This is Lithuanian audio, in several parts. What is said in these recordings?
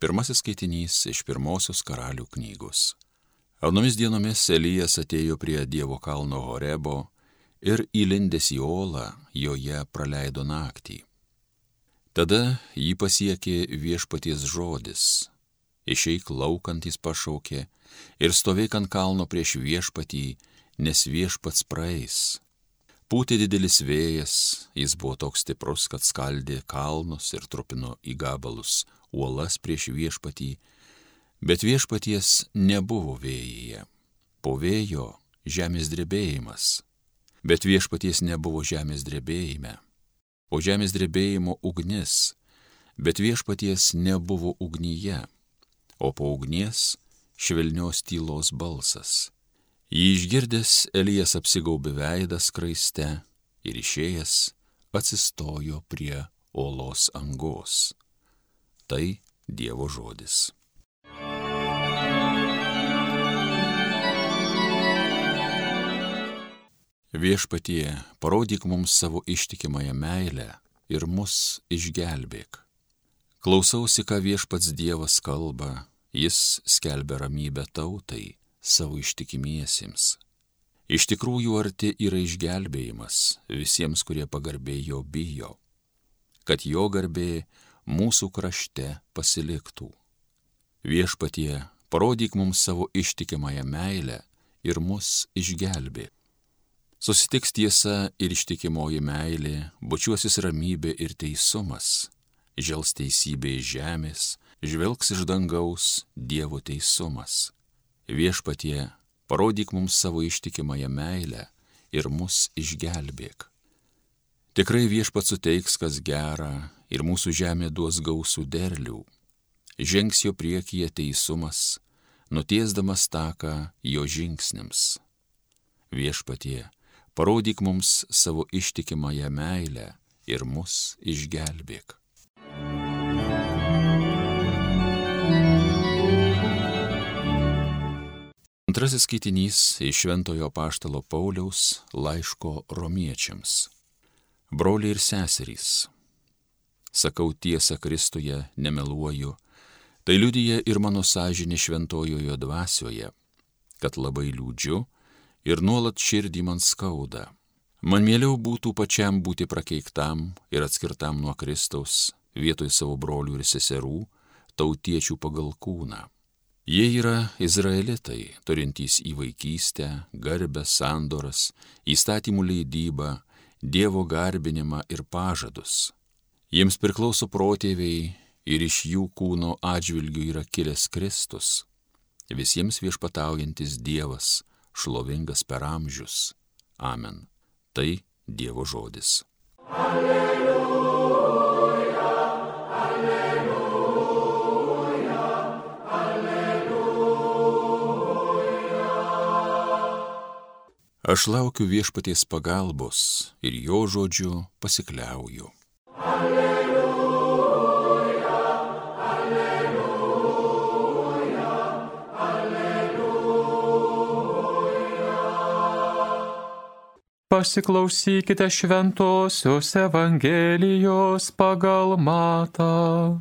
Pirmasis skaitinys iš pirmosios karalių knygos. Anomis dienomis Elijas atėjo prie Dievo kalno Horebo ir įlindęs į olą joje praleido naktį. Tada jį pasiekė viešpaties žodis. Išeik laukant jis pašaukė ir stovėk ant kalno prieš viešpatį, nes viešpats praeis. Pūtė didelis vėjas, jis buvo toks stiprus, kad skaldė kalnus ir trupino į gabalus uolas prieš viešpatį, bet viešpaties nebuvo vėjyje. Po vėjo žemės drebėjimas, bet viešpaties nebuvo žemės drebėjime. Po žemės drebėjimo ugnis, bet viešpaties nebuvo ugnyje, o po ugnies švelnios tylos balsas Jį išgirdęs Elijas apsigaubė veidą skraiste ir išėjęs atsistojo prie olos angos. Tai Dievo žodis. Viešpatie, parodyk mums savo ištikimąją meilę ir mus išgelbėk. Klausausi, ką viešpats Dievas kalba, jis skelbia ramybę tautai savo ištikimiesiems. Iš tikrųjų arti yra išgelbėjimas visiems, kurie pagarbiai jo bijo, kad jo garbė mūsų krašte pasiliktų. Viešpatie, parodyk mums savo ištikimąją meilę ir mus išgelbė. Susitiks tiesa ir ištikimoji meilė, bučiuosis ramybė ir teisumas, žels teisybė iš žemės, žvelgs iš dangaus Dievo teisumas Viešpatie, parodyk mums savo ištikimąją meilę ir mus išgelbėk. Tikrai viešpat suteiks, kas gera, ir mūsų žemė duos gausų derlių. Žengs jo priekyje teisumas, nutiesdamas taką jo žingsniams. Viešpatie, parodyk mums savo ištikimąją meilę ir mus išgelbėk. Antrasis skaitinys iš Šventojo Paštalo Pauliaus laiško romiečiams. Broliai ir seserys. Sakau tiesą Kristuje, nemeluoju, tai liudyja ir mano sąžinė šventojojo dvasioje, kad labai liūdžiu ir nuolat širdį man skauda. Man mieliau būtų pačiam būti prakeiktam ir atskirtam nuo Kristaus vietoj savo brolių ir seserų, tautiečių pagal kūną Jie yra izraelitai, turintys į vaikystę, garbę, sandoras, įstatymų leidybą, Dievo garbinimą ir pažadus. Jiems priklauso protėviai ir iš jų kūno atžvilgių yra kilęs Kristus, visiems viešpataujantis Dievas, šlovingas per amžius. Amen. Tai Dievo žodis. Alleluja. Aš laukiu viešpaties pagalbos ir jo žodžiu pasikliauju. Alleluja, Pasiklausykite šventosios Evangelijos pagal matą.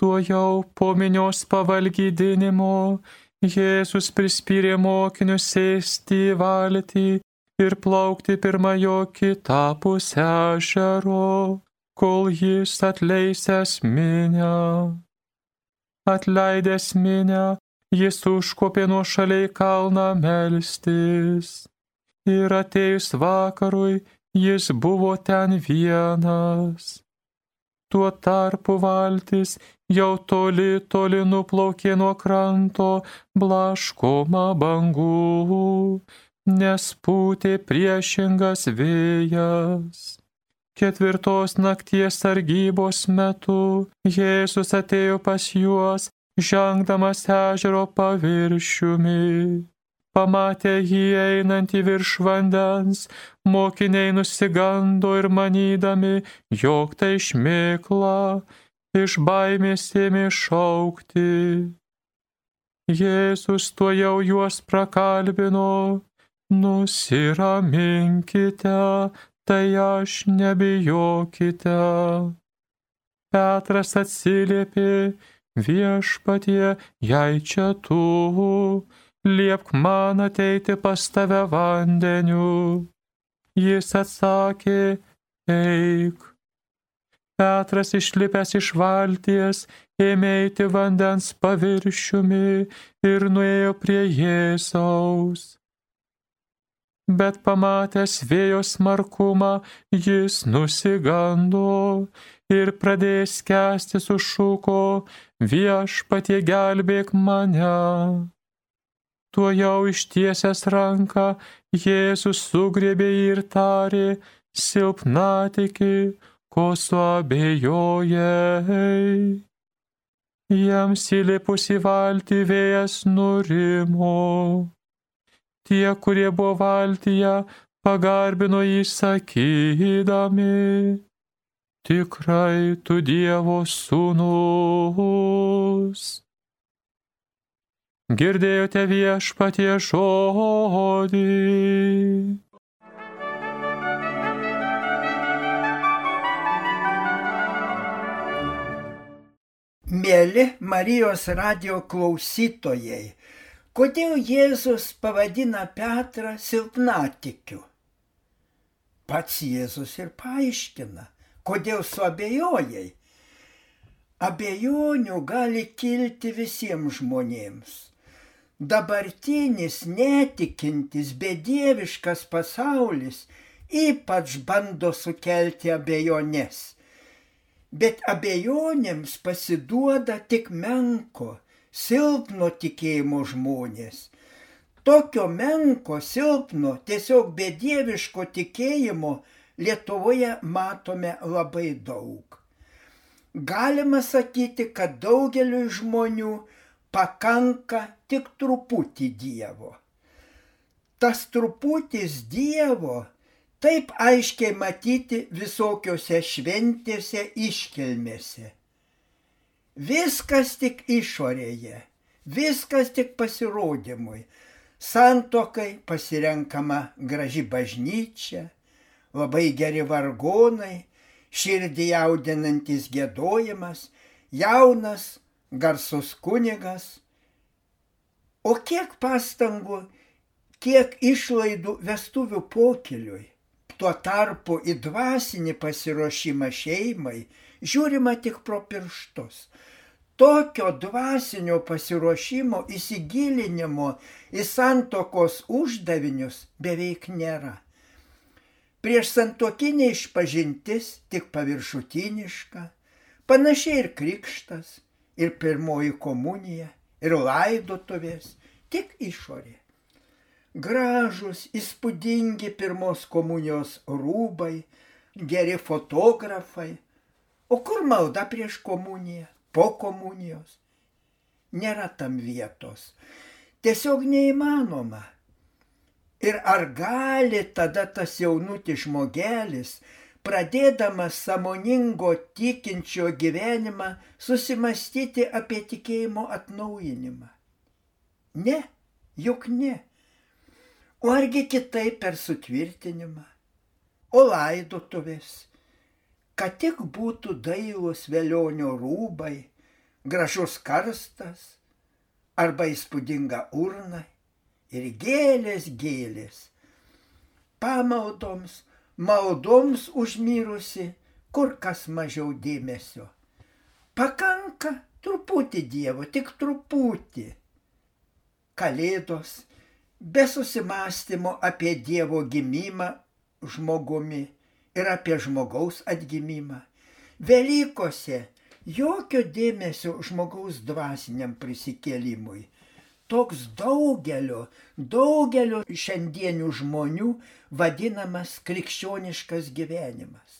Tuo jau po minios pavalgydinimo Jėzus prispyrė mokinius sėsti į valtį ir plaukti pirmą jo kitą pusę ežero, kol jis atleisęs minę. Atleidęs minę, jis užkopė nuo šaliai kalną melstis. Ir atėjus vakarui, jis buvo ten vienas. Tuo tarpu valtis jau toli, toli nuplaukė nuo kranto, blaškoma bangų, nes pūtė priešingas vėjas. Ketvirtos nakties sargybos metu Jėzus atėjo pas juos, žengdamas ežero paviršiumi. Pamatę jį einantį virš vandens, mokiniai nusigando ir manydami, jog tai šmėkla, iš baimės ėmė šaukti. Jėzus tuo jau juos prakalbino, nusiraminkite, tai aš nebijokite. Petras atsiliepė, viešpatie, jei čia tu, liepk man ateiti pas tave vandeniu. Jis atsakė, eik. Petras išlipęs iš valties ėmė eiti vandens paviršiumi ir nuėjo prie Jėzaus bet pamatęs vėjo smarkumą jis nusigando ir pradėjęs kesti sušuko, viešpatie gelbėk mane. Tuo jau ištiesęs ranką, Jėzus sugriebė ir tarė, silpnatiki, ko suabejojai. Jiems įlipus į valtį vėjas nurimo. Tie, kurie buvo valtyje, pagarbino jį sakydami, tikrai tu Dievo sūnus. Girdėjote viešpatie žodį. Mėly Marijos radio klausytojai, Kodėl Jėzus pavadina Petrą silpnatikiu? Pats Jėzus ir paaiškina, kodėl suabejojai. Abejonių gali kilti visiems žmonėms. Dabartinis netikintis, bedieviškas pasaulis ypač bando sukelti abejonės. Bet abejonėms pasiduoda tik menko, silpno tikėjimo žmonės. Tokio menko, silpno, tiesiog bedieviško tikėjimo Lietuvoje matome labai daug. Galima sakyti, kad daugeliu žmonių pakanka tik truputį Dievo. Tas truputis Dievo taip aiškiai matyti visokiose šventėse iškilmėse Viskas tik išorėje, viskas tik pasirodymui. Santokai pasirenkama graži bažnyčia, labai geri vargonai, širdį jaudinantis gėdojimas, jaunas, garsus kunigas. O kiek pastangų, kiek išlaidų vestuvių pokeliui. Tuo tarpu į dvasinį pasiruošimą šeimai žiūrima tik pro pirštus. Tokio dvasinio pasiruošimo, įsigilinimo į santokos uždavinius beveik nėra. Prieš santokinė išpažintis tik paviršutiniška, panašiai ir krikštas, ir pirmoji komunija, ir laidotuvės, tik išorė. Gražus, įspūdingi pirmos komunijos rūbai, geri fotografai, O kur malda prieš komuniją, po komunijos? Nėra tam vietos. Tiesiog neįmanoma. Ir ar gali tada tas jaunutis žmogelis, pradėdamas samoningo tikinčio gyvenimą, susimastyti apie tikėjimo atnaujinimą? Ne, juk ne. O argi kitaip per sutvirtinimą? O laidotuvės? kad tik būtų dailus velionio rūbai, gražus karstas arba įspūdinga urna ir gėlės gėlės. Pamaldoms, maldoms užmirusi kur kas mažiau dėmesio. Pakanka truputį Dievo, tik truputį. Kalėdos, be susimastymo apie Dievo gimimą žmogumi ir apie žmogaus atgimimą. Velykose jokio dėmesio žmogaus dvasiniam prisikėlimui. Toks daugelio, daugelio šiandienių žmonių vadinamas krikščioniškas gyvenimas.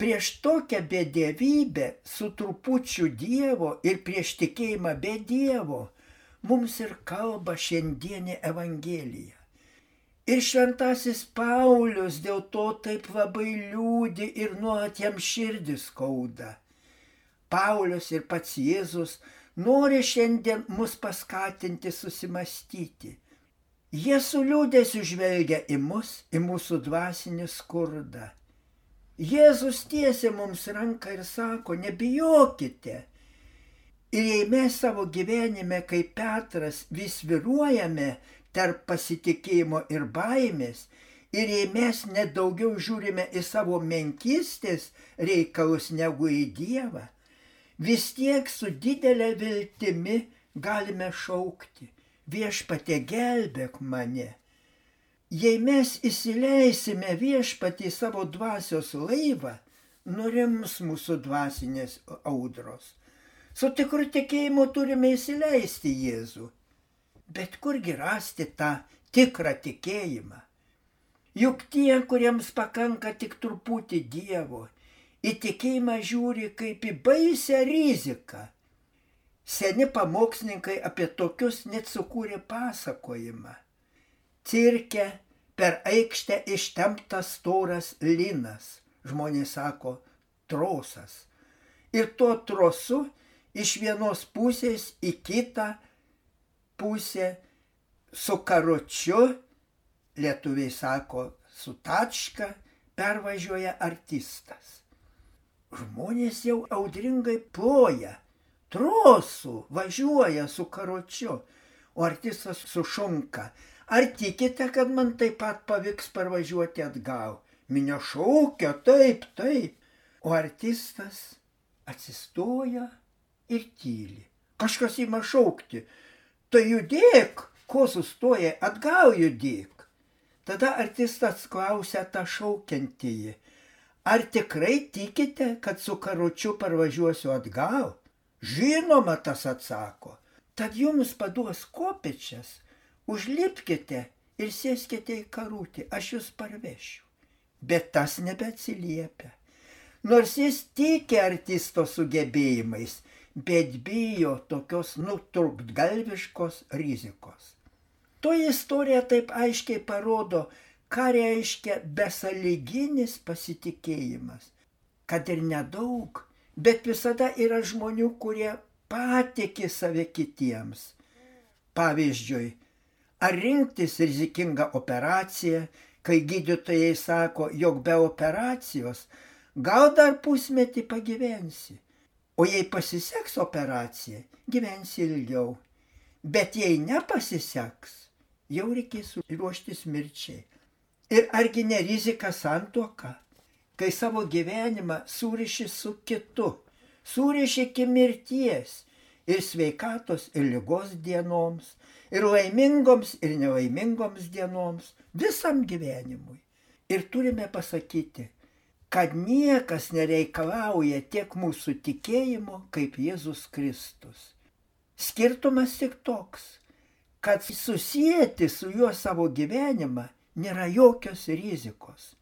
Prieš tokią bedėvybę su trupučiu Dievo ir prieš tikėjimą be Dievo mums ir kalba šiandienė Evangelija. Ir šventasis Paulius dėl to taip labai liūdi ir nuolat jam širdis skauda. Paulius ir pats Jėzus nori šiandien mus paskatinti susimastyti. Jie su liūdėsiu žvelgia į mus, į mūsų dvasinį skurdą. Jėzus tiesia mums ranką ir sako, nebijokite. Ir jei mes savo gyvenime, kaip Petras, vis viruojame tarp pasitikėjimo ir baimės, ir jei mes net daugiau žiūrime į savo menkystės reikalus negu į Dievą, vis tiek su didelė viltimi galime šaukti, viešpatė gelbėk mane. Jei mes įsileisime viešpatį savo dvasios laivą, nurims mūsų dvasinės audros. Su tikru tikėjimu turime įsileisti Jėzų. Bet kurgi rasti tą tikrą tikėjimą? Juk tie, kuriems pakanka tik truputį Dievo, į tikėjimą žiūri kaip į baisę riziką. Seni pamokslininkai apie tokius net sukūrė pasakojimą. Cirke per aikštę ištemptas storas linas, žmonės sako, trosas. Ir tuo trosu iš vienos pusės į kitą pusę su karočiu, lietuviai sako, su tačka, pervažiuoja artistas. Žmonės jau audringai ploja, trosų važiuoja su karočiu, o artistas sušunka. Ar tikite, kad man taip pat pavyks parvažiuoti atgal? Minio šaukia, taip, taip. O artistas atsistoja ir tyli. Kažkas įma šaukti. Tai judėk, ko sustoja, atgal judėk. Tada artistas klausia tą šaukiantįjį. Ar tikrai tikite, kad su karučiu parvažiuosiu atgal? Žinoma, tas atsako. Tad jums paduos kopečias, užlipkite ir sėskite į karūtį, aš jūs parvešiu. Bet tas nebeatsiliepia. Nors jis tiki artisto sugebėjimais, bet bijo tokios nutrūktgalviškos rizikos. To istorija taip aiškiai parodo, ką reiškia besaliginis pasitikėjimas. Kad ir nedaug, bet visada yra žmonių, kurie patikė save kitiems. Pavyzdžiui, ar rinktis rizikingą operaciją, kai gydytojai sako, jog be operacijos gal dar pusmetį pagyvensi O jei pasiseks operacija, gyvensi ilgiau. Bet jei nepasiseks, jau reikės ruoštis mirčiai. Ir argi ne rizika santuoka, kai savo gyvenimą suriši su kitu, suriši iki mirties ir sveikatos ir lygos dienoms, ir laimingoms ir nelaimingoms dienoms, visam gyvenimui. Ir turime pasakyti, kad niekas nereikalauja tiek mūsų tikėjimo kaip Jėzus Kristus. Skirtumas tik toks, kad susijęti su juo savo gyvenimą nėra jokios rizikos.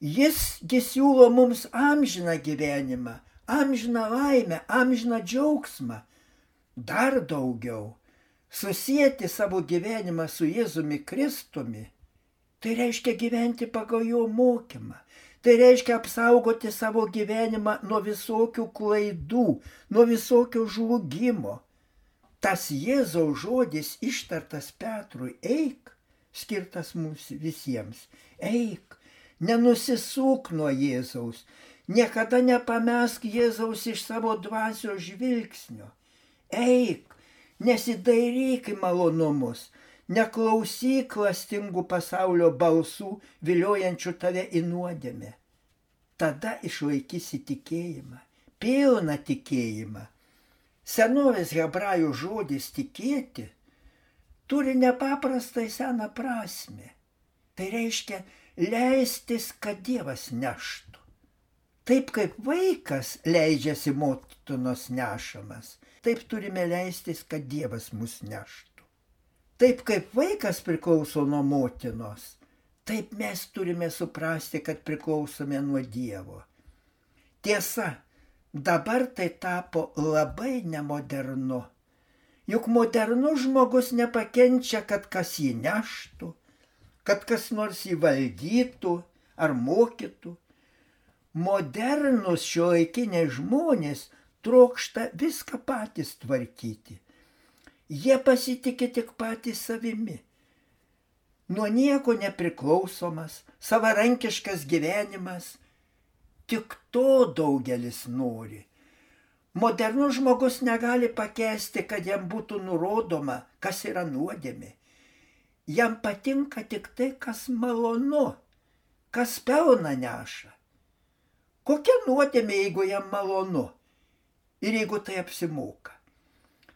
Jisgi siūlo mums amžiną gyvenimą, amžiną laimę, amžiną džiaugsmą. Dar daugiau, susijęti savo gyvenimą su Jėzumi Kristumi, tai reiškia gyventi pagal jo mokymą, Tai reiškia apsaugoti savo gyvenimą nuo visokių klaidų, nuo visokio žlugimo. Tas Jėzaus žodis ištartas Petrui eik, skirtas mums visiems. Eik, nenusisūk nuo Jėzaus, niekada nepamesk Jėzaus iš savo dvasios žvilgsnio. Eik, nesidairyk į malonumus, Neklausyk klastingų pasaulio balsų, viliojančių tave į nuodėmę. Tada išlaikysi tikėjimą, pilną tikėjimą. Senovės hebrajų žodis tikėti turi nepaprastai seną prasme. Tai reiškia leistis, kad Dievas neštų. Taip kaip vaikas leidžiasi motinos nešamas, taip turime leistis, kad Dievas mus neštų. Taip kaip vaikas priklauso nuo motinos, taip mes turime suprasti, kad priklausome nuo Dievo. Tiesa, dabar tai tapo labai nemodernu. Juk modernus žmogus nepakenčia, kad kas jį neštų, kad kas nors jį valdytų ar mokytų. Modernus šio laikiniai žmonės trokšta viską patys tvarkyti Jie pasitikė tik patys savimi. Nuo nieko nepriklausomas, savarankiškas gyvenimas Tik to daugelis nori. Modernus žmogus negali pakesti, kad jam būtų nurodoma, kas yra nuodėmė. Jam patinka tik tai, kas malonu, kas pelna neša. Kokia nuodėmė, jeigu jam malonu ir jeigu tai apsimoka?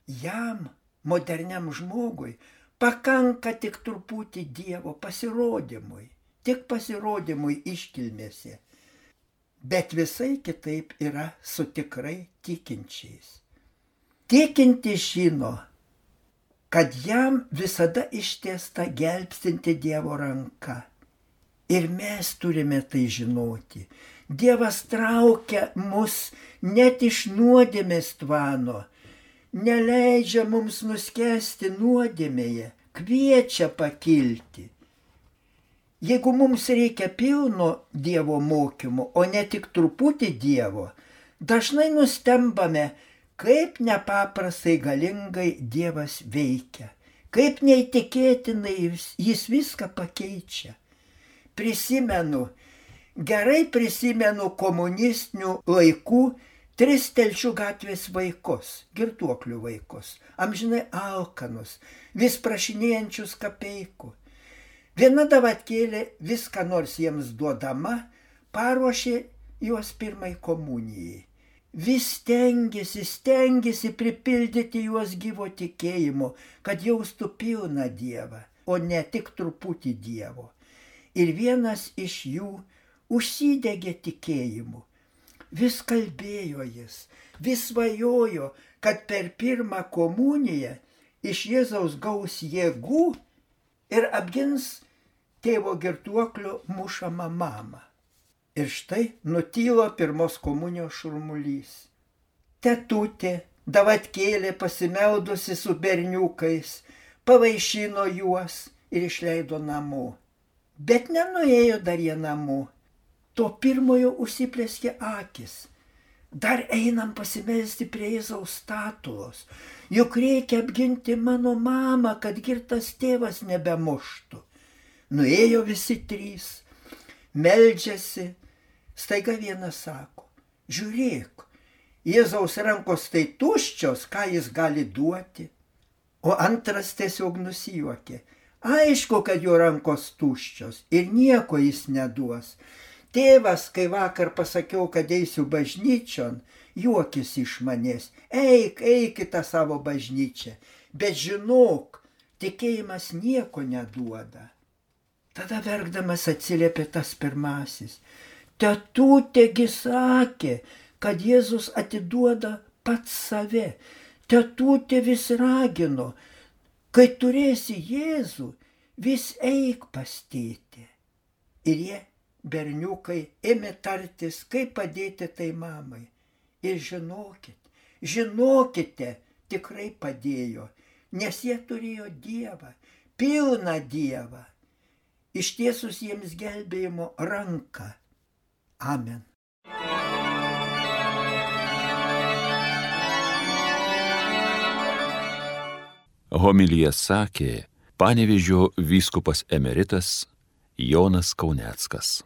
Jam, moderniam žmogui, pakanka tik truputį Dievo pasirodymui, tik pasirodymui iškilmėse bet visai kitaip yra su tikrai tikinčiais. Tikinti žino, kad jam visada ištiesta gelbstinti Dievo ranka. Ir mes turime tai žinoti. Dievas traukia mus net iš nuodėmės tvano, neleidžia mums nuskesti nuodėmėje, kviečia pakilti. Jeigu mums reikia pilno Dievo mokymo, o ne tik truputį Dievo, dažnai nustembame, kaip nepaprastai galingai Dievas veikia, kaip neįtikėtinai jis viską pakeičia. Prisimenu, gerai prisimenu komunistinių laikų tris telčių gatvės vaikus, girtuoklių vaikus, amžinai alkanus, vis prašinėjančius kapeikų Viena davatkėlė viską nors jiems duodama, paruošė juos pirmai komunijai. Vis stengiasi, stengiasi pripildyti juos gyvo tikėjimo, kad jaustų pilną Dievą, o ne tik truputį Dievo. Ir vienas iš jų užsidegė tikėjimu. Vis kalbėjo jis, vis svajojo, kad per pirmą komuniją iš Jėzaus gaus jėgų ir apgins tėvo girtuokliu mušamą mamą. Ir štai nutylo pirmos komunijos šurmulys. Tetutė, davatkėlė pasimeldusi su berniukais, pavaišino juos ir išleido namo. Bet nenuėjo dar jie namo. To pirmojo užsiplėskė akis. Dar einam pasimelsti prie Jėzaus statulos. Juk reikia apginti mano mamą, kad girtas tėvas nebemuštų. Nuėjo visi trys, meldžiasi, staiga vienas sako, žiūrėk, Jėzaus rankos tai tuščios, ką jis gali duoti. O antras tiesiog nusijuokė. Aišku, kad jo rankos tuščios ir nieko jis neduos. Tėvas, kai vakar pasakiau, kad eisiu bažnyčion, juokis iš manęs. Eik, eik į tą savo bažnyčią. Bet žinok, tikėjimas nieko neduoda. Tada verkdamas atsiliepė tas pirmasis. Tetutėgi sakė, kad Jėzus atiduoda pats save. Tetutė vis ragino, kai turėsi Jėzų, vis eik pastėti. Ir jie, berniukai, ėmė tartis, kaip padėti tai mamai. Ir žinokit, žinokite, tikrai padėjo, nes jie turėjo Dievą, pilną Dievą ištiesus jiems gelbėjimo ranką. Amen. Homilyje sakė panevižio vyskupas emeritas Jonas Kauneckas.